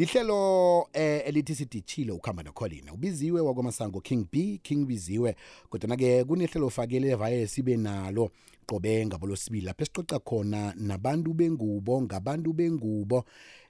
lihlelo eh elithi sidichile ukuhamba nocolina ubiziwe wakwamasango king b king biziwe kodwa ke kunehlelo ufakele vaye sibe nalo qobe ngabolosibili lapho esicoca khona nabantu bengubo ngabantu bengubo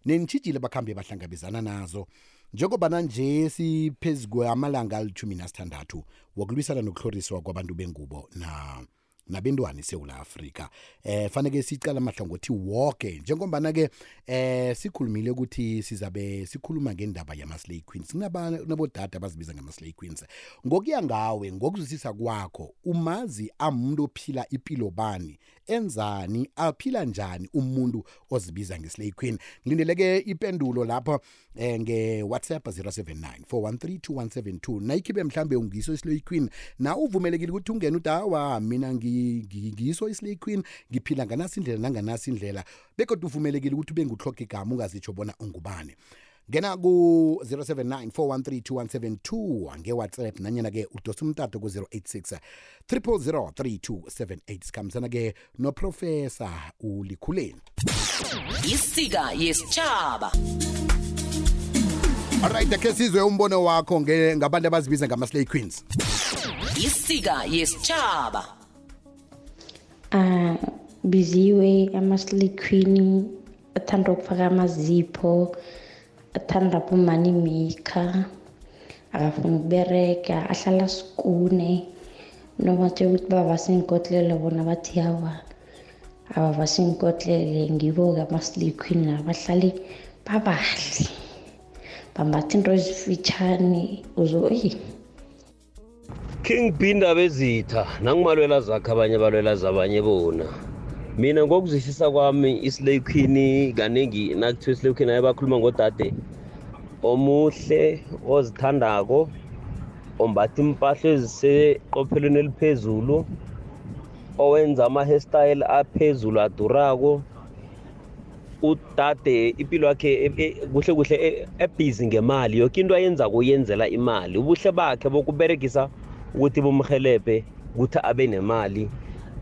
nenitshijile bakhambe bahlangabezana nazo. Njengobana nje siphezu kwamalanga alithumi nasithandathu wokulwisana nokuhloriswa kwabantu bengubo na? Nabentwana eSouth Africa eh fanele sicala amahlangothi wonke njengombana ke eh sikhulumile ukuthi sizabe sikhuluma ngendaba yama slay queens. Kunabodada abazibiza ngama slay queens. Ngokuya ngawe ngokuzwisisa kwakho umazi amuntu ophila impilo bani? Enzani? Aphila njani umuntu ozibiza ngeslay queen? Ngilindeleke ipendulo lapho. Eh nge WhatsApp 079 4132172 nayikhibe mhlambe ungiso islay queen. Na uvumelekile ukuthi ungene uthi hawa mina ngiso islay queen ngiphila nganasi indlela nanganasi indlela bekodwa uvumelekile ukuthi ube nguhloga igama ungazitsho bona ungubani. Ngena ku 0794132172 nge-whatsapp nanyana-ke udosa umtato ku-086 3003278 sikhambisana-ke noprofesa ulikhuleni. Isika yesitshaba alright akhe sizwe umbono wakho ngabantu abazibiza ngama-slay queens. Isika yesitshaba uh, biziwe ama-slay queen athanda ukufaka amazipho athanda bomani maker akafuna ukubereka ahlala sikune nobathe ukuthi babasenkotlelo bona bathi hawa ababasenkotlele ngibo-ke ama-slay queen abahlali babahle bambatha into ezifitshane uzoyi king b indaba ezitha nangumalwela zakhe abanye balwela zabanye bona. Mina ngokuzwisisa kwami islay queen kaningi nakuthiwa islay queen aye bakhuluma ngodade omuhle ozithandako ombatha impahla eziseqophelweni eliphezulu owenza ama-hairstyle aphezulu adurako udade impilo yakhe kuhle kuhle ebhizi ngemali. Yoke into ayenza kuyenzela imali. Ubuhle bakhe bokuberegisa ukuthi bumhelebhe ukuthi abe nemali.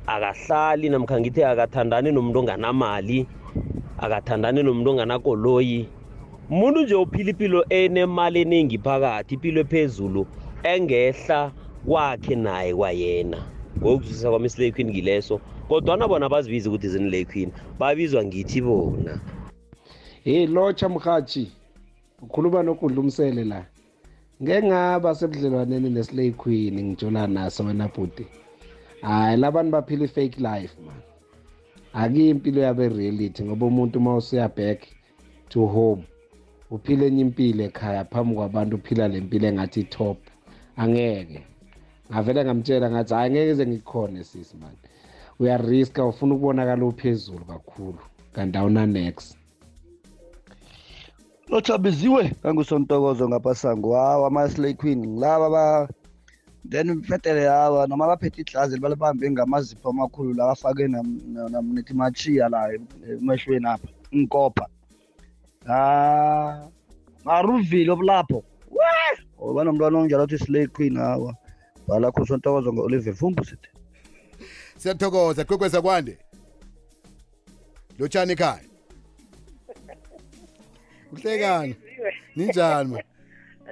Akahlali namkha ngithi akathandani nomuntu onganamali akathandani nomuntu onganakoloyi. Umuntu nje uphila impilo enemali eningi phakathi impilo ephezulu engehla kwakhe naye kwayena. Ngokuzwisisa kwami islay queen ngileso kodwana bona bazibizi ukuthi zinilay queen babizwa ngithi bona. Hey lotsha mhathi ukhuluma nokudla umsele la. Ngeke ngaba sebudlelwaneni neslay queen ngitshola naso wena bhuti. Hayi labantu baphila i-fake life man. Akiyo impilo yabo reality ngoba umuntu uma usuya back to home uphila enye impilo ekhaya phambi kwabantu uphila le mpilo engathi top. Angeke. Ngavele ngamtshela ngathi hayi ngeke ze ngikhone sisi man. Uyariska ufuna ukubonakala uphezulu kakhulu kanti awuna-next lotshabiziwe ngangusontokozo ngaphasango hawa ama-slay queen ngilaba ba then fetele hawa noma baphethe idlazi libalibambe ngamazipho amakhulu la bafake nethi machiya la emehlweni apha inkopha. Ha maruvile obulapho oba nomntwana onjalo othi slay queen hawa balakho sontokozo ngo-oliver vumbu sithi siyathokoza kwekweza kwande. Lotshani ekhaya. Uhlekani ninjani ma?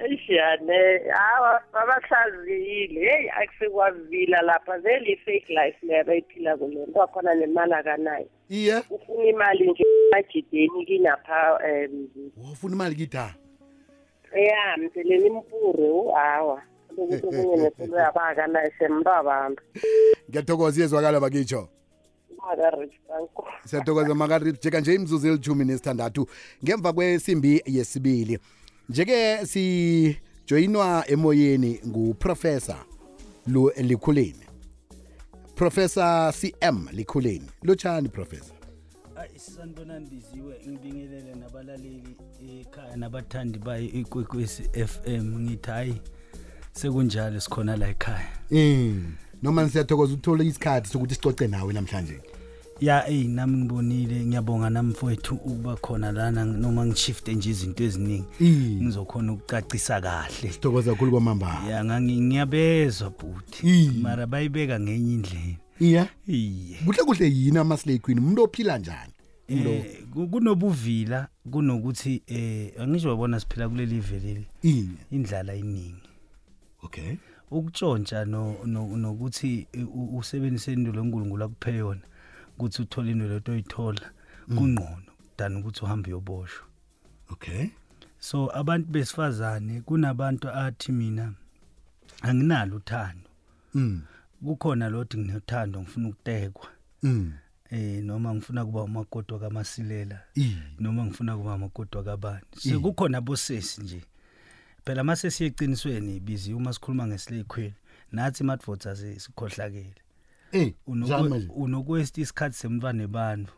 Ishane hawa babahlaziyile. Hey akusekwavila lapha. Vele i-fake life leyo abayiphila kule nto akhona nemali akanayo. Iye? Ufuna imali nje majideni kinapha um ufuna imali kita ya mseleni impure hawa. Ukuthi omunye neselo yabakanayo semntu abantu ngiyathokoza iyezwakala bakitsho siyathokoza makarip jeka nje imzuzu elithumi nesithandathu ngemva kwesimbi yesibili njeke sijoyinwa emoyeni nguprofesa likhuleni. Professor cm likhuleni. Lotshani professor ayi sanibonani biziwe ngibingelele nabalaleli ekhaya nabathandi bayo ikwekwezi FM ngithi hayi sekunjalo sikhona la ekhaya. Mm noma siyathokoza ukuthola isikhathi sokuthi sicoce nawe namhlanje. Ya eyi nami ngibonile ngiyabonga nami mfowethu ukuba khona lana noma ngishifte nje izinto eziningi ngizokhona ukucacisa kahle. Sithokoza kakhulu kwamamba ya ngiyabezwa bhuti. Mara bayibeka ngenye indlela. Iya? Iye. Kuhle kuhle yini ama-slay queen? Umuntu ophila njani? Eh ku- kunobuvila kunokuthi eh angisho wabona siphila kuleli vele. Ini indlala iningi. Okay. Ukutshontsha no no- nokuthi usebenzise indulo uNkulunkulu akuphe yona ukuthi uthole indulo leto oyithola kungqono than ukuthi uhambe uyoboshwa. Okay. So abantu besifazane kunabantu athi mina anginalo uthando. Mm. Kukhona lothi nginothando ngifuna ukutekwa. Mm. Eh noma ngifuna kuba umakoti kamasilela noma ngifuna kuba umakoti kabani sekukhona bosesi nje phela mase siyeqinisweni bizi uma sikhuluma ngesilekhweli nathi madvots asikhohlakele. Eh unokwesti isikhathi semntwana nebantu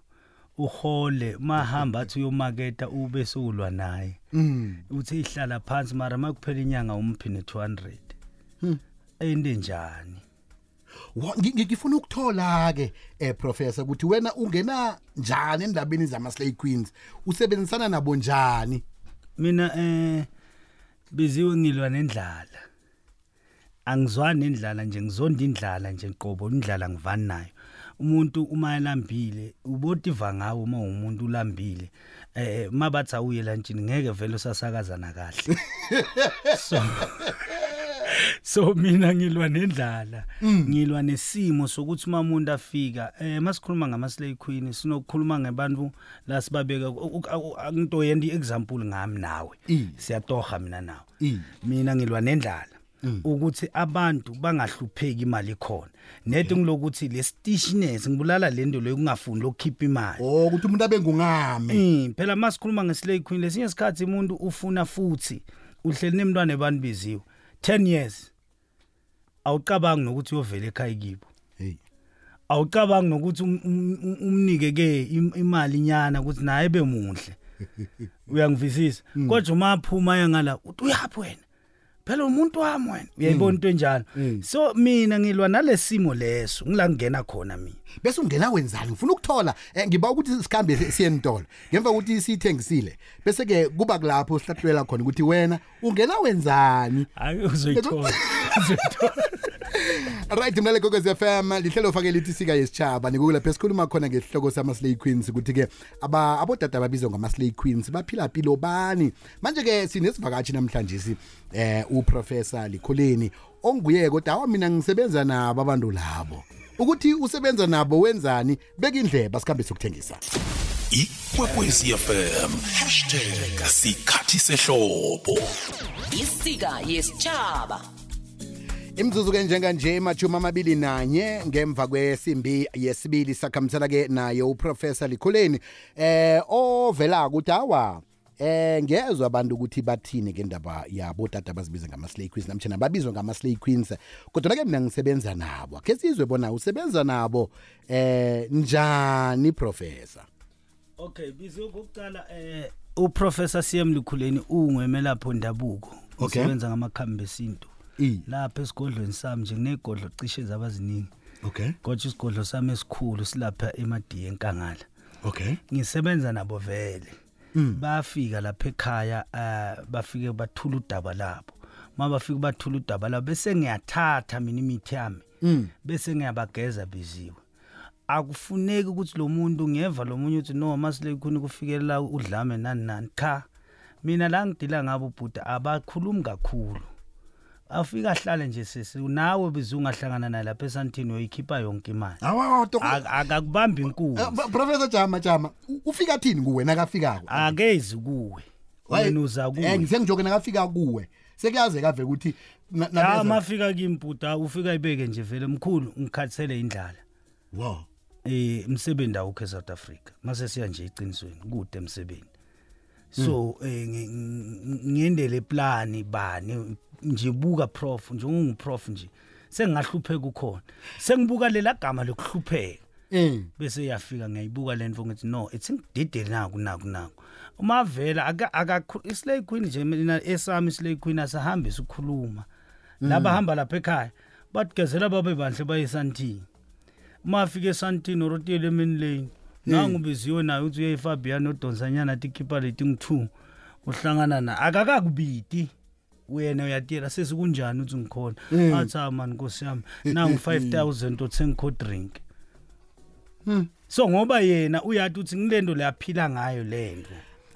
uhole mahamba athi uyomaketa ube sokulwa naye. Mm. Uthi ihlala phansi mara makuphela inyanga umphi ne200 Hmm. ende njani? Ngifuna ukuthola ke eh professor ukuthi wena ungena njani endabeni zama slay queens? Usebenzisana nabo njani? Mina eh biziwe ngilwa nendlala. Angizwani nendlala nje ngizonda indlala nje qobo indlala ngivani nayo. Umuntu uma elambile ubotiva ngawo uma umuntu ulambile eh mabathi awuye lantshini ngeke vele usasakazana kahle. So so mina ngilwa nendlala. Ngilwa nesimo sokuthi uma umuntu afika eh masikhuluma ngama slay queen sinokukhuluma ngebantu la sibabeka into yendi example ngami nawe. Siyatoha mina nawe. Mina ngilwa nendlala. Ukuthi abantu bangahlupheki imali khona. Nethi ngilokuthi le stishness ngibulala lento leyo kungafuni lokukhipha imali. Oh ukuthi umuntu abe ngungame Mm, phela masikhuluma ngeslay queen lesinye isikhathi umuntu ufuna futhi uhleli nemntwana ebantu beziwe 10 years awucabangi nokuthi uyovela ekhaya kibo. Hey. Awucabangi nokuthi um- um- um- umnike ke im- imali nyana ukuthi naye bemuhle. Uyangivisisa. Kodwa uma aphuma yangala uthi uyaphi wena? Phela umuntu wami wena. Uyayibona into enjalo? Mm. so mina ngilwa nalesimo leso ngila ngena khona mina. Bese ungena wenzani? Ngifuna ukuthola eh, ngiba ukuthi sikhambe siye entolo ngemva kokuthi sithengisile bese ke kuba kulapho sihlahlulela khona ukuthi wena ungena wenzani? Hayi uzoyithola. Uzoyithola right mnale gogos FM lihlelo fake lithi sika yesichaba nikule phela sikhuluma khona ngesihloko sama slay queens ukuthi ke aba abodada ababizwa ngama slay queens baphila impilo bani? Manje ke sinesivakashi namhlanje si eh uprofessor Likholeni onguye kodwa mina ngisebenza nabo abantu labo. Ukuthi usebenza nabo wenzani? Beka indleba sikhambe sokuthengisa ikwekwezi fm #sikhathi sehlobo. Isika yesitshaba. Imzuzu ke njenganje emajumi amabili nanye ngemva kwesimbi yesibili sakhambisana ke naye uprofessor Likholeni eh ovela ukuthi awa eh ngezwe abantu ukuthi bathini ke indaba yabo tata bazibiza ngama slay queens namtjana babizwa ngama slay queens kodwa ke mina ngisebenza nabo ke sizwe bona usebenza nabo eh njani professor Okay, bizi ukuqala eh uprofessor CM Lukhuleni ungwemelapho ndabuko. Okay. Usebenza ngamakhambi esintu. I Lapha esigodlweni sami nje kunegodlo cishe zabaziningi. okay Kodwa isigodlo sami esikhulu silapha eMadiye enkangala. okay Ngisebenza nabo vele. Bafika lapha ekhaya eh bafike bathula udaba labo. Mabafika bathula udaba labo bese ngiyathatha mina imithi yami. Bese ngiyabageza biziwe. akufuneki ukuthi lo muntu ngeva lo munye uthi no masile khona kufikelela udlame nani nani cha mina la ngidila ngabo ubhuda abakhulumi kakhulu afika ahlale nje sisi nawe bizungahlangana naye lapha esantini uyikhipha yonke imali. Akakubambi inkulu Eh, professor Jama Jama ufika thini kuwe nakafikako? Akezi kuwe. Wena uza eh kuwe ngisengijoke nakafika kuwe. Sekuyazeka vele ukuthi na- mafika kimputa ufika ibeke nje vele mkhulu ngikhathele indlala. Wow eh umsebenzi awukho eSouth Africa. Mase siya nje iqinisweni kude emsebenzi so eh ngi- ngi- ngiendele plan bani? Nje buka prof nje unguprof nje sengahlupheka ukhona sengibuka lela gama lokuhlupheka. Eh. Bese yafika ngiyayibuka lento ngithi no it's ngididele naku naku naku. Uma vela aka aka islay queen nje mina esami islay queen asahambe sikhuluma laba hamba lapha ekhaya batigezela babe bandle bayesantini uma afike esantini orotile emini lane nangu biziwe naye uthi uyayifabian odonsanyana tikhipha leti ngi-two uhlangana na akakakubidi wena uyatiyela sesikunjani uthi ngikhona? Athi ah man nkosi yami nangu 5000 othenga co drink. So ngoba yena uyathi uthi ngilento leyaphila ngayo lento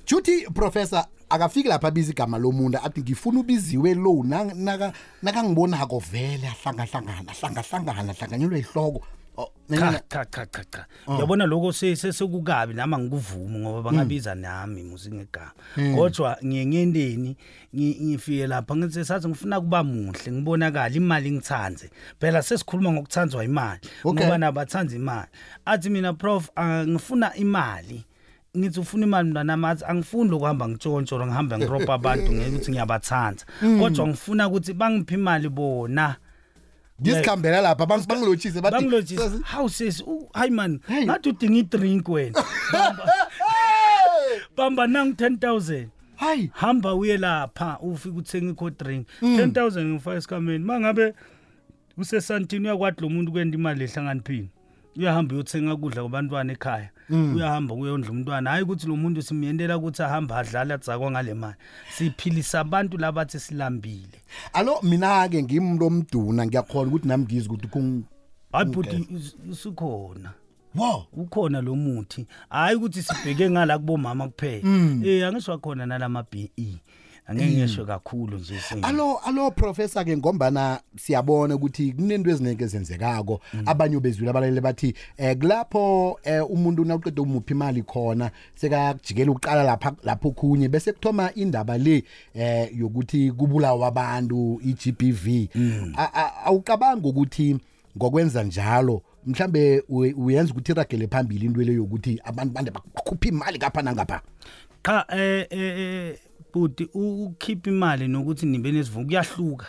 Juthi professor akafiki lapha biza igama lomuntu athi ngifuna ubiziwe lo na- naka nakangibona ko vele ahlanga hlangana hlanga hlangana hlanganyelwe ihloko Oh, cha cha cha cha cha. Uyabona lokho se- sesekukabi nama ngikuvumi ngoba bangabiza nami musingegama kodwa ngiye ngendeni ngi- ngifike lapha ngithi sathi ngifuna kuba muhle ngibonakala imali ngithanze. Phela sesikhuluma ngokuthanzwa imali ngoba nabathanza imali. Athi mina prof ngifuna imali. Ngithi ufuna imali mntwana athi angifuni lokuhamba ngitshontsho ngihambe ngiropa abantu ngekuthi ngiyabathanza kodwa ngifuna ukuthi bangiphe imali bona. Ngisikhambela lapha bang- bangilotshise bathi bangilotshisa "Sesi- hawu sesi u- hayi man Hey. ngathi udinga idrink wena. Bamba nangu 10000 hayi hamba uye lapha ufike uthenga ikho drink. Mm. 10000 ngifaka esikameni mangabe usesantini uyakwathi lo muntu kwenda imali ehlanganiphini uyahamba uyothenga ukudla kwabantwana ekhaya Mm. uyahamba kuyondla umntwana. Hayi ukuthi lo muntu simyendela ukuthi ahambe adlala atsakwa ngale mali. Siphilisa abantu labathi silambile. Alo mina ke ngimntu omduna ngiyakhona ukuthi nami ngizwe ukuthi kung hayi bhuti usukhona. Wow ukhona lo muthi. Hayi ukuthi sibheke ngala kubomama kuphela. Eh angisho khona nalama BE angeke ngisho kakhulu nje singene alo alo professor ke ngombana siyabona ukuthi kunento ezineke ezenzekako. Abanye bezwile abalele bathi eh kulapho eh, umuntu nawuqeda umuphi imali khona sekajikela uqala lapha lapho khunye bese kuthoma indaba le eh yokuthi kubulawa abantu iGBV A- a- awucabanga ukuthi ngokwenza njalo mhlambe uye- uyenza ukuthi iragele phambili into le yokuthi abantu bande bakhupha imali kapha nangapha? Cha eh eh eh, bhuti u- ukhipha imali nokuthi nibe nesivumo kuyahluka.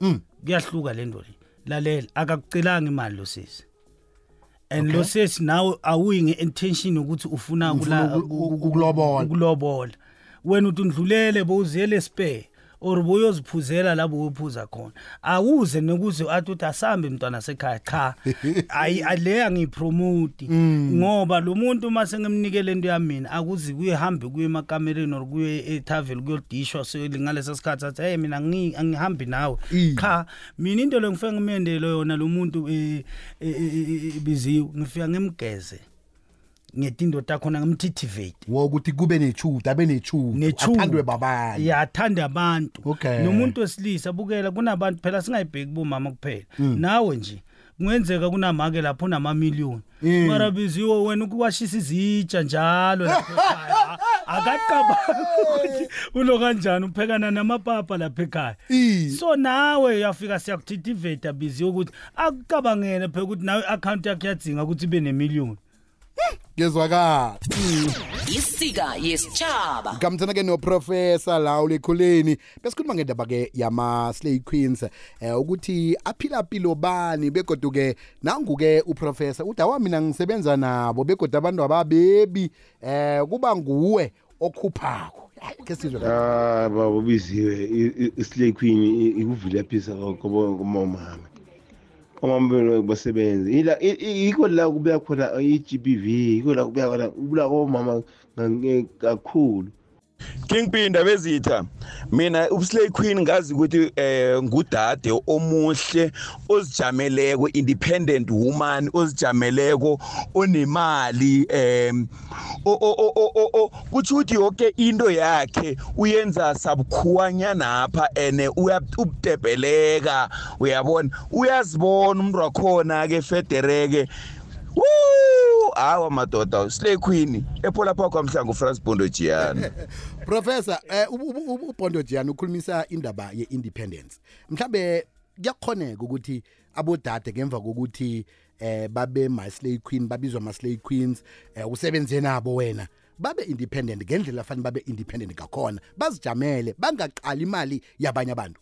Mm. kuyahluka lento le. Lalela akakucelanga imali lo sisi. And lo sisi nawe awuyi nge-intention yokuthi ufuna ukulobola. ukulobola. Wena uthi undlulele bowuziyele spare. Or boyoziphuzela labo uyophuza khona awuze nokuze athi uthi asambe mntwana sekhaya cha ayi ale angiyipromote ngoba lo muntu mase ngimnikele into yami mina akuzi kuyehambe kuye emakamereni or kuye etaveli kuyodishwa selingalesa sikhathi athi hey mina angi- angihambi nawe Mm. cha mina into le ngifike ngimendele yona lo muntu eh, eh, eh, eh, biziwe ngifika ngimgeze ngetindo takhona ngimtithivate wokuthi kube nechuda abe nechuda Nechuda. athandwe babanye yathanda abantu. Okay. nomuntu wesilisa bukela kunabantu phela singayibheki bomama kuphela. Nawe nje kungenzeka kunamake lapho unamamiliyoni. Mm. mara biziwe wena ukuwashisa izitsha njalo lapha ekhaya akaqabanga ukuthi ulo kanjani uphekana namapapa lapha ekhaya. I. so nawe uyafika siyakuthithiveta biziwe ukuthi akucabangele phela ukuthi nawe i-akhawunti yakho iyadzinga ukuthi ibe nemiliyoni. Ngezwakala isika yesitshaba ngamthana ke noprofessor lawo lekhuleni besikhuluma ngendaba ke yama slay queens eh ukuthi aphila pilo bani begodu ke nangu ke uprofessor uthi awa mina ngisebenza nabo begodu abantu ababebi eh kuba nguwe okhuphako Hayi, ke sizwe la. Ah baba biziwe islay queen ikuvile phisa komama omama belo basebenza ila i- i- yikho la kubuya khona i-GBV yikho la kubuya khona ubula komama ngange- kakhulu. Kingpin indaba ezitha mina uslay queen ngazi ukuthi eh ngudade omuhle ozijameleko independent woman ozijameleko onemali em o- o- o- kuthi ukuthi yonke into yakhe uyenza sabukhuwanyana apha ene uyabutebheleka uyabona uyazibona umuntu wakhona ke federeke Woo! Hawa madoda, Slay Queen, ephola phakho amhlangu France Bondo Gianni. professor eh ubu- ubu- ubu- uBondo Jani ukhulumisa indaba yeindependence. Mhlambe kuyakhoneka ukuthi abodade ngemva kokuthi eh babe my slay queen babizwa ma slay queens eh usebenze nabo wena babe independent ngendlela afanele babe independent ngakhona. Bazijamele bangaqali imali yabanye abantu.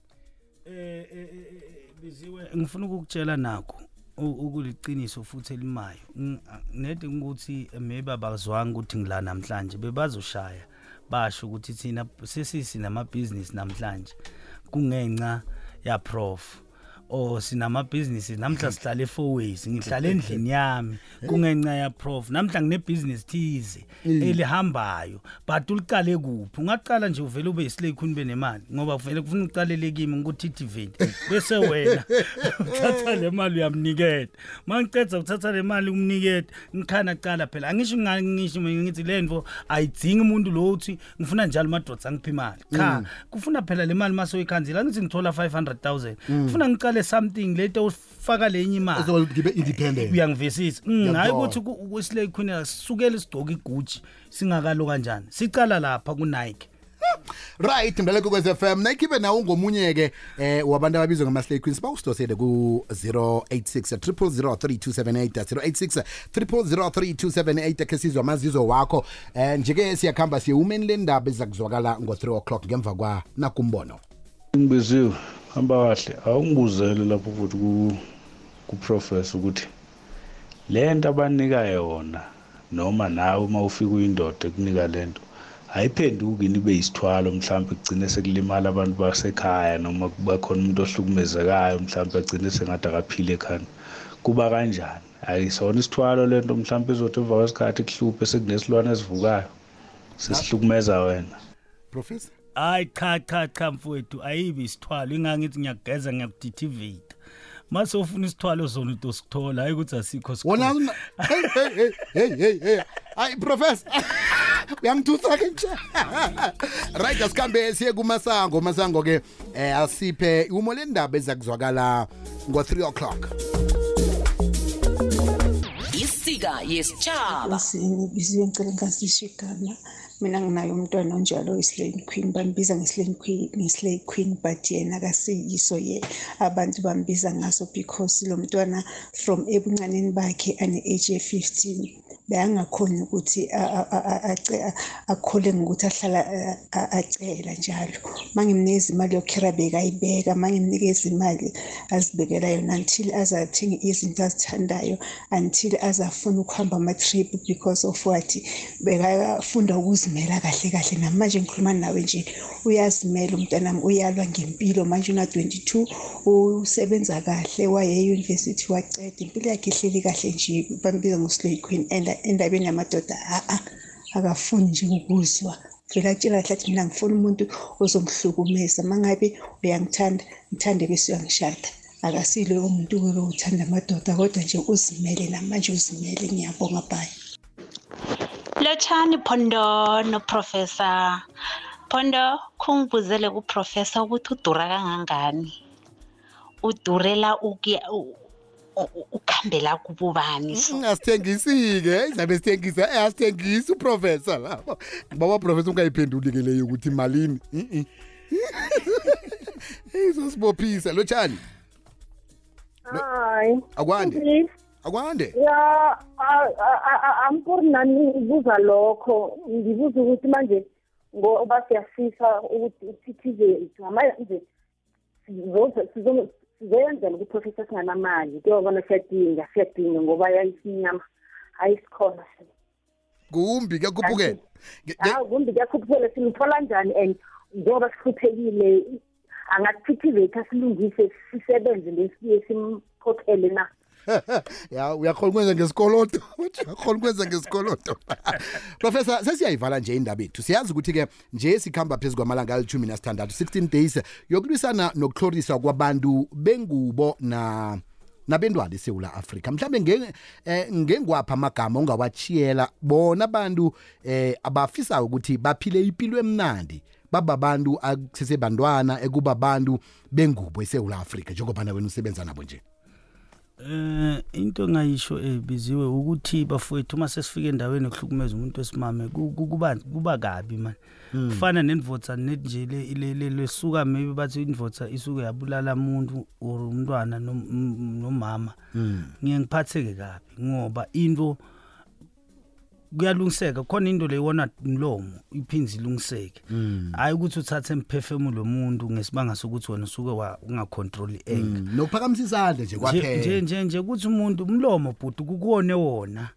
Eh eh, eh, biziwe ngifuna ukukutshela nakho. u- ukuliqiniso futhi elimayo. Ng- nede ukuthi maybe abazwanga ukuthi ngila namhlanje bebazoshaya basho ukuthi thina sesisi namabhizinisi namhlanje kungenxa ya prof or sinamabhizinisi namhla sihlala efourways ngihlala endlini yami kungenca ya prof namhla nginebusiness thize elihambayo but uliqale kuphi? Ungaqala nje uvele ube yislay queen benemali ngoba kuvele kufuna uqalele kimi ngikuthi activate bese wena uthatha le mali uyamnikela mangiceda ukuthatha le mali umnikela ngikhana qala phela. Angisho ngisho ngithi lento ayidzingi umuntu lo uthi ngifuna njalo madoda angiphi imali cha kufuna phela le mali mase uyikhanzela ngithi ngithola 500000 kufuna ngiqale something leto ufaka lenye imali. So ngibe independent. Uyangivisisa. Mm, hayi Ngiyakuzwa. ukuthi ku- kwislay queen asukele isigqoka igucci singakalo kanjani? Sicala lapha kunike right mdaleko kwez FM nayikibe nawo ungomunye ke eh wabantu ababizwa ngama slay queens. Bawusitosele ku 086 3003278 086 3003278 ke sizwa amazizo wakho. Eh njeke siyakhamba siyewumeni lendaba ezakuzwakala ngo3 o'clock ngemva kwa nakumbono. Ngibiziwe hamba kahle awungibuzele lapho futhi ku kuprofessor ukuthi le nto abanika yona noma nawe uma ufika uyindoda ekunika lento ayiphenduki nibe yisithwalo mhlawumbe kugcine sekulimala abantu basekhaya noma kuba khona umuntu ohlukumezekayo mhlawumbe agcine sengathi akaphile ekhanda. Kuba kanjani? Ayisona isithwalo lento mhlawumbe izothi emva kwesikhathi kuhluphe sekunesilwane esivukayo sesihlukumeza wena. Professor hayi cha cha cha mfowethu ayibi isithwalo. Ingangithi ngiyageza ngiyakudithivita mase ufuna isithwalo zona into sithola hayi ukuthi asikho wona una- hey hey hey hey hey hey. Ay professor uyangithutha ke nje? Right asikhambe siye kumasango. Masango ke eh asiphe umo lendaba ezakuzwakala ngo3 o'clock. Isika yesitshaba biziwe ngicela ngazisho igama mina nginayo umntwana onjalo oyislane queen bambiza ngeslane queen ngeslay queen but yena akasiyiso ye abantu bambiza ngaso because lo mntwana from ebuncaneni bakhe ane-age ye-15 beyangakhoni ukuthi a- a- a- a- ace- a- akhole ngokuthi ahlala a- a- acela njalo. Uma ngimnikeza imali yokhera bekayibeka uma ngimnikeza imali azibekela yona until azathenga izinto azithandayo until azafuna ukuhamba ama-trip because of what? Bekafunda ukuzimela kahle kahle. Namanje ngikhuluma nawe nje uyazimela umntanami uyalwa ngempilo. Manje una-22 usebenza kahle waye eyunivesithi waceda impilo yakhe ihleli kahle nje bambiza ngoslay queen endabeni yamadoda a-a akafuni nje ukuzwa. Vele atshela kahle athi mina ngifuna umuntu ozongihlukumeza uma ngabe uyangithanda ngithande bese uyangishada. Akasilo umuntu webe uthanda amadoda kodwa nje uzimele namanje uzimele. Ngiyabonga bhayi lotshani phondo noprofessor phondo khungibuzele kuprofessor ukuthi udura kangangani? Udurela ukuya ukhambela kububani asithengisi-ke izabe sithengisa eh asithengisi uprofessor lapho baba professor ungayiphenduli ke leyo ukuthi malini izosibophisa lotshani. Hayi akwande. Akwande. Ya a- a- a- a- angikuri nani ngibuza lokho. Ngibuza ukuthi manje ngoba siyafisa ukuthi isithize ngamanje sizo- sizo- sizoyenzela ukuprofesa singanamali. Kuyobona siyadinga siyadinga ngoba yayisinyama hayi sikhona kumbi kuyakhuphukela. Hawu kumbi kuyakhuphukela. Simthola njani? And njengoba sihluphekile angasithithivetha silungise sisebenze lesiye simkhokhele na? ya uyakhona ukwenza ngesikoloto? Uyakhona ukwenza ngesikoloto? Professor sesiyayivala nje indaba ethu siyazi ukuthi-ke nje sikhamba phezu kwamalanga alithumi nasithandathu 16 days yokulwisana nokuhloriswa kwabantu bengubo na nabentwana esewula afrika. Mhlawumbe nge- eh, ngengwapha amagama ongawachiyela bona abantu eh abafisayo ukuthi baphile impilo emnandi bababantu akusesebantwana ekubabantu bengubo esewula afrika njengobana wena usebenza nabo nje. Eh into engayisho ebiziwe ukuthi bafowethu uma sesifika endaweni ekuhlukumeza umuntu wesimame ku- ku- kuba kuba kabi man kufana nendvodza net nje le- le- le- lesuka maybe bathi indvodza isuke yabulala umuntu or umntwana nomama. Ngiye ngiphatheke kabi ngoba into kuyalungiseka khona into leyibona mlomo iphinzi ilungiseke. Hayi ukuthi uthathe emphefemulo womuntu ngesibanga sokuthi wena usuke wa- ungacontrol anger. Nokuphakamisa isandla nje nje kwaphela. Nje nje nje ukuthi umuntu umlomo bhuti kukuwone wona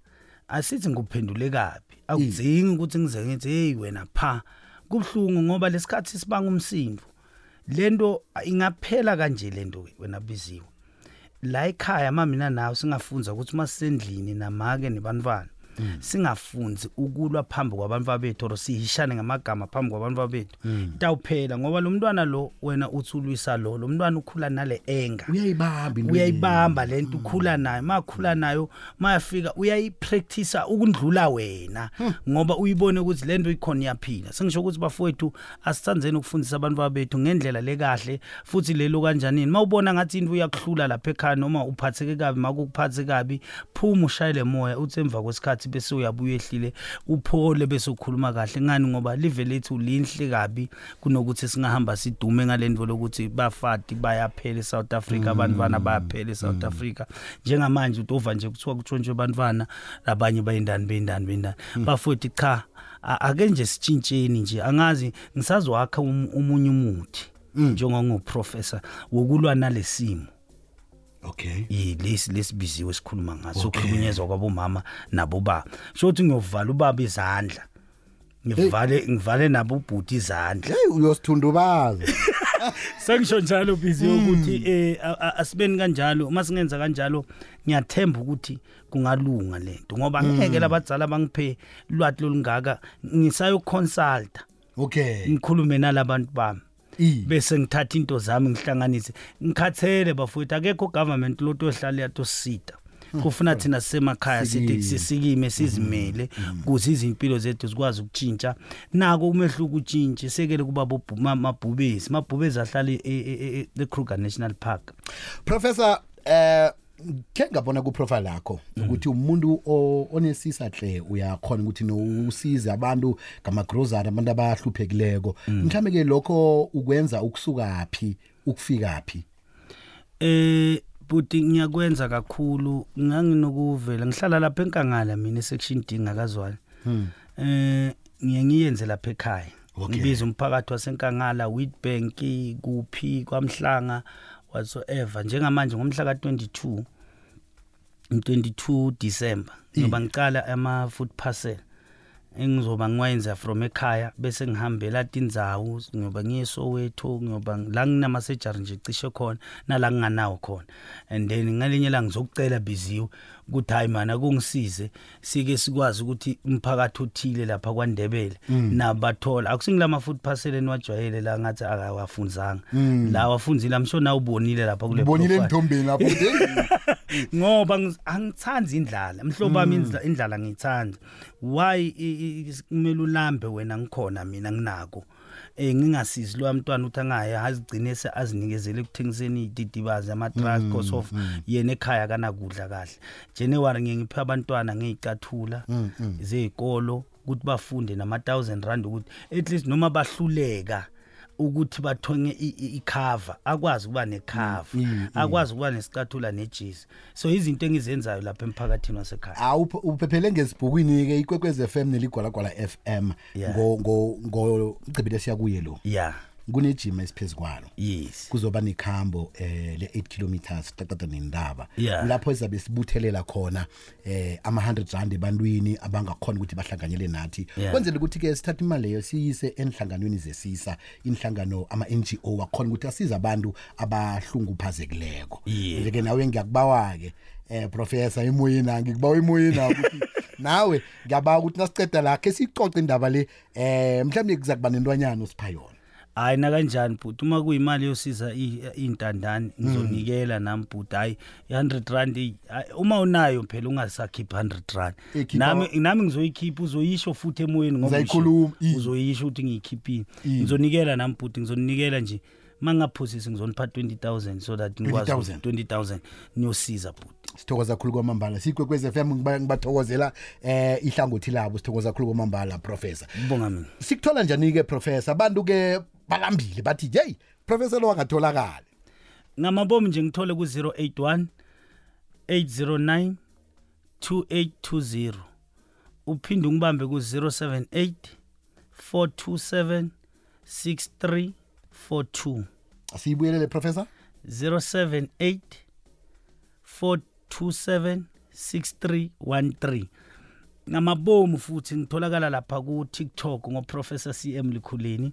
asithi nguphendule kabi. Akudzingi ukuthi ngize ngithi hey wena pha. Kubhlungu ngoba lesikhathi sibanga umsindo. Lento ingaphela kanje lento wena biziwe. La ekhaya mamina nawe singafunza ukuthi masendlini namake nebantwana singafunzi ukulwa phambi kwabantu bethu or sihishane ngamagama phambi kwabantu bethu tawuphela ngoba lo mntwana lo wena uthi ulwisa lo lo mntwana ukhula nale enga. Uyayibamba uyayibamba lento ukhula nayo makhula nayo mayafika uyayipractice ukundlula wena ngoba uyibone ukuthi lento ikhona iyaphila. Sengisho ukuthi bafowethu asithandzeni ukufundisa abantu bethu ngendlela lekahle futhi lelo kanjanini. Mawubona ngathi into uyakuhlula lapha ekhaya noma uphatheke kabi makukuphathe kabi phuma ushayele moya uthi emva kwesikhathi bese uyabuya ehlile uphole bese ukhuluma kahle. Ngani? Ngoba live lethu linhle kabi kunokuthi singahamba sidume ngalento lokuthi bafati bayaphela eSouth Africa abantwana bayaphela eSouth Africa. Njengamanje utova nje kuthiwa kutshontshwe abantwana labanye bayindani bendani bendani bafoti cha ake nje sitshintsheni nje angazi ngisazwakha um- omunye umuthi njengongoprofessor wokulwa nalesimo okay. Yilesi lesibiziwe esikhuluma ngaso ukuhlukunyezwa kwabomama nabobaba. Sho ukuthi ngiyovala ubaba izandla. Ngivale ngivale nabo ubhuti izandla. Hey uyosithundubaza. Sengisho njalo busy ukuthi eh a- a- asibeni kanjalo uma singenza kanjalo ngiyathemba ukuthi kungalunga lento ngoba ngeke labadzala bangiphe lwati lolungaka ngisayo consult okay. Ngikhulume nalabantu bami. Bese ngithatha into zami ngihlanganise ngikhathele bafowethu akekho government loto ohlala yatosita kufuna thina sisemakhaya sithi Sikime. sisikime sizimele kuze izimpilo zethu zikwazi ukutshintsha nako umehluko utshintshe sekele kuba mabhubesi mabhubesi ahlala e- e- e- e-kruger national park professor eh ke ngabona ku profile lakho ukuthi umuntu o- onesisa hle uyakhona ukuthi nousize abantu ngama grocery abantu abahluphekileko mhlambe ke lokho ukwenza ukusuka phi ukufika phi? Eh buti ngiyakwenza kakhulu. Nganginokuvela ngihlala lapha enkangala mina section D ngakazwani. Eh ngiye ngiyenze lapha ekhaya. Okay. ngibiza umphakathi wasenkangala Witbank kuphi kwamhlanga. Whatsoever. Njengamanje ngomhla ka22 22 December ngoba ngicala ama food parcel. Engizoba ngiwayenza from ekhaya bese ngihambela tindzawo ngoba ngiyesowetho ngoba la nginama surgery nje cishe khona nala nginganawo khona. And then ngalinye la ngizokucela biziwe ukuthi hayi mana kungisize sike sikwazi ukuthi umphakathi othile lapha kwaNdebele. Nabathola akusingilama food parcel eniwajwayele la ngathi akawafunzanga la wafunzile amsho na ubonile lapha kule ubonile profile. entombeni lapho ngoba angithandi indlala. Mhlobo wami indla- indlala ngiyithanda. Why kumele ulambe wena ngikhona mina nginako? Eh ngingasizi lo mntwana uthi angaya azigcine azinikezele ekuthengiseni ididibazi ama truck because of yena ekhaya kanakudla kahle. January ngiye ngiphe abantwana ngezicathula zezikolo ukuthi bafunde nama 1000 rand ukuthi at least noma bahluleka ukuthi bathonye i- i- icover akwazi ukuba necover akwazi ukuba nesicathula nejezi. So izinto engizenzayo lapha emphakathini wasekhaya. Awu uphephele ngezibhukwini ke ikwekwez FM neligwalagwala FM Yeah. ngo ngo ngo mcibile siyakuye lo. Yeah. Kunejima esiphezkwalo yes kuzoba nekhambo eh le 8 kilometers taqeda nendaba Yeah. lapho izabe sibuthelela khona eh ama 100 rand ebantwini abangakhona ukuthi bahlanganyele nathi Yeah. kwenzela ukuthi ke sithatha imali leyo siyise enhlanganweni zesisa inhlangano ama NGO wakhona ukuthi asiza abantu abahlunguphazekileko Yeah. nje ke nawe ngiyakubawa ke eh professor emoyeni ngikubawa emoyeni ukuthi nawe ngiyabawa ukuthi nasiceda la ke sicoce indaba le eh mhlawumbe kuzakuba nentwanyana usipha yona hayi na kanjani bhuti? Uma kuyimali yosiza i- iy'ntandane ngizonikela nami bhuti. Hayi i-hundred rand eyi, hayi, uma unayo phela ungasakhiphi hundred rand. Ikhipha- nami nami ngizoyikhipha uzoyisho futhi emoyeni ngoba Uzayikhuluma, usho- i- uzoyisho ukuthi ngiyikhiphile. Ngizonikela nami bhuti ngizonikela nje. Mangingaphosisi ngizonipha 20000 so that ngikwazi 20,000. 20000 niyosiza bhuti. Sithokoza kakhulu kwamambala. Sikwekwez FM ngiba- ngibathokozela eh ihlangothi labo. Sithokoza kakhulu kwamambala professor. Ubonga mina. Sikuthola njani ke professor? Abantu ke balambile bathi hey professor lo wangatholakala ngamabomu nje ngithole ku-081 809 2820 uphinde ungibambe ku-078 427 6342 asiyibuyelele professor? 078 427 6313 ngamabomu futhi ngitholakala lapha ku TikTok ngoprofessor CM Likhuleni.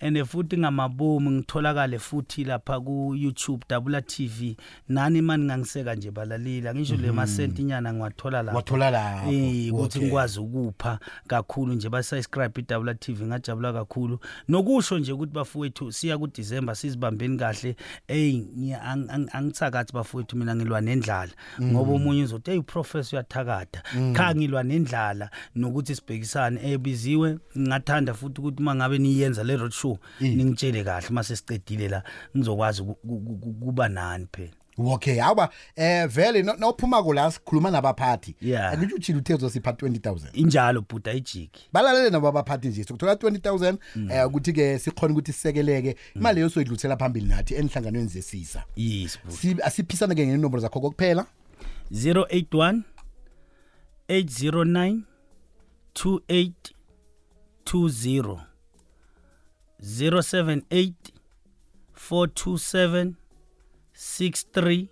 And futhi ngamabomu ngitholakale futhi lapha ku YouTube Double TV nani mani ngangiseka nje balalila ngisho le Mhm. masenti nyana ngiwathola lapha Wathola lapho, eh ukuthi okay. ngikwazi ukupha kakhulu nje ba subscribe i Double TV ngajabula kakhulu nokusho nje ukuthi bafowethu siya ku December sizibambeni kahle hey ngiya- ang- ang- angithakathi bafowethu mina ngilwa nendlala Mm. ngoba omunye uzothi hey professor uyathakatha Mm. cha ngilwa nendlala nokuthi sibhekisane ebiziwe ngingathanda futhi ukuthi mangabe niyenza le road show ningitshele kahle mase siqedile la ngizokwazi uku- uku- uku- kuba nani phela. Okay awuba eh vele no- nawuphuma ko la sikhuluma nabaphathi. Yeah. angithi utshilo uthe uzosipha 20000 injalo bhuda ijiki balalele nabo abaphathi nje sokuthola 20000 eh ukuthi ke sikhona ukuthi sisekeleke. Imali leyo soyidlulisela phambili nathi enhlanganweni zesisa. Yes Si- asiphisane ke ngenombolo zakho kokuphela? 081 809 2820 078 427 6313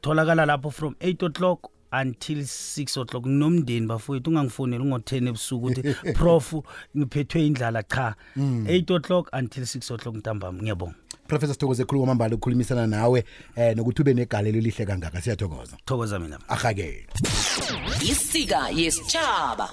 tholakala lapho from 8 o'clock until 6 o'clock. Nginomndeni bafowethu ungangifoneli ngo-10 ebusuku ukuthi prof ngiphethwe indlala cha. Mm. 8 o'clock until 6 o'clock ntambama ngiyabonga. Professor sithokoze khulu kwamambala ukukhulumisana nawe eh nokuthi ube negalelo elihle kangaka. Siyathokoza. Thokoza mina. Ahakele isika yesitshaba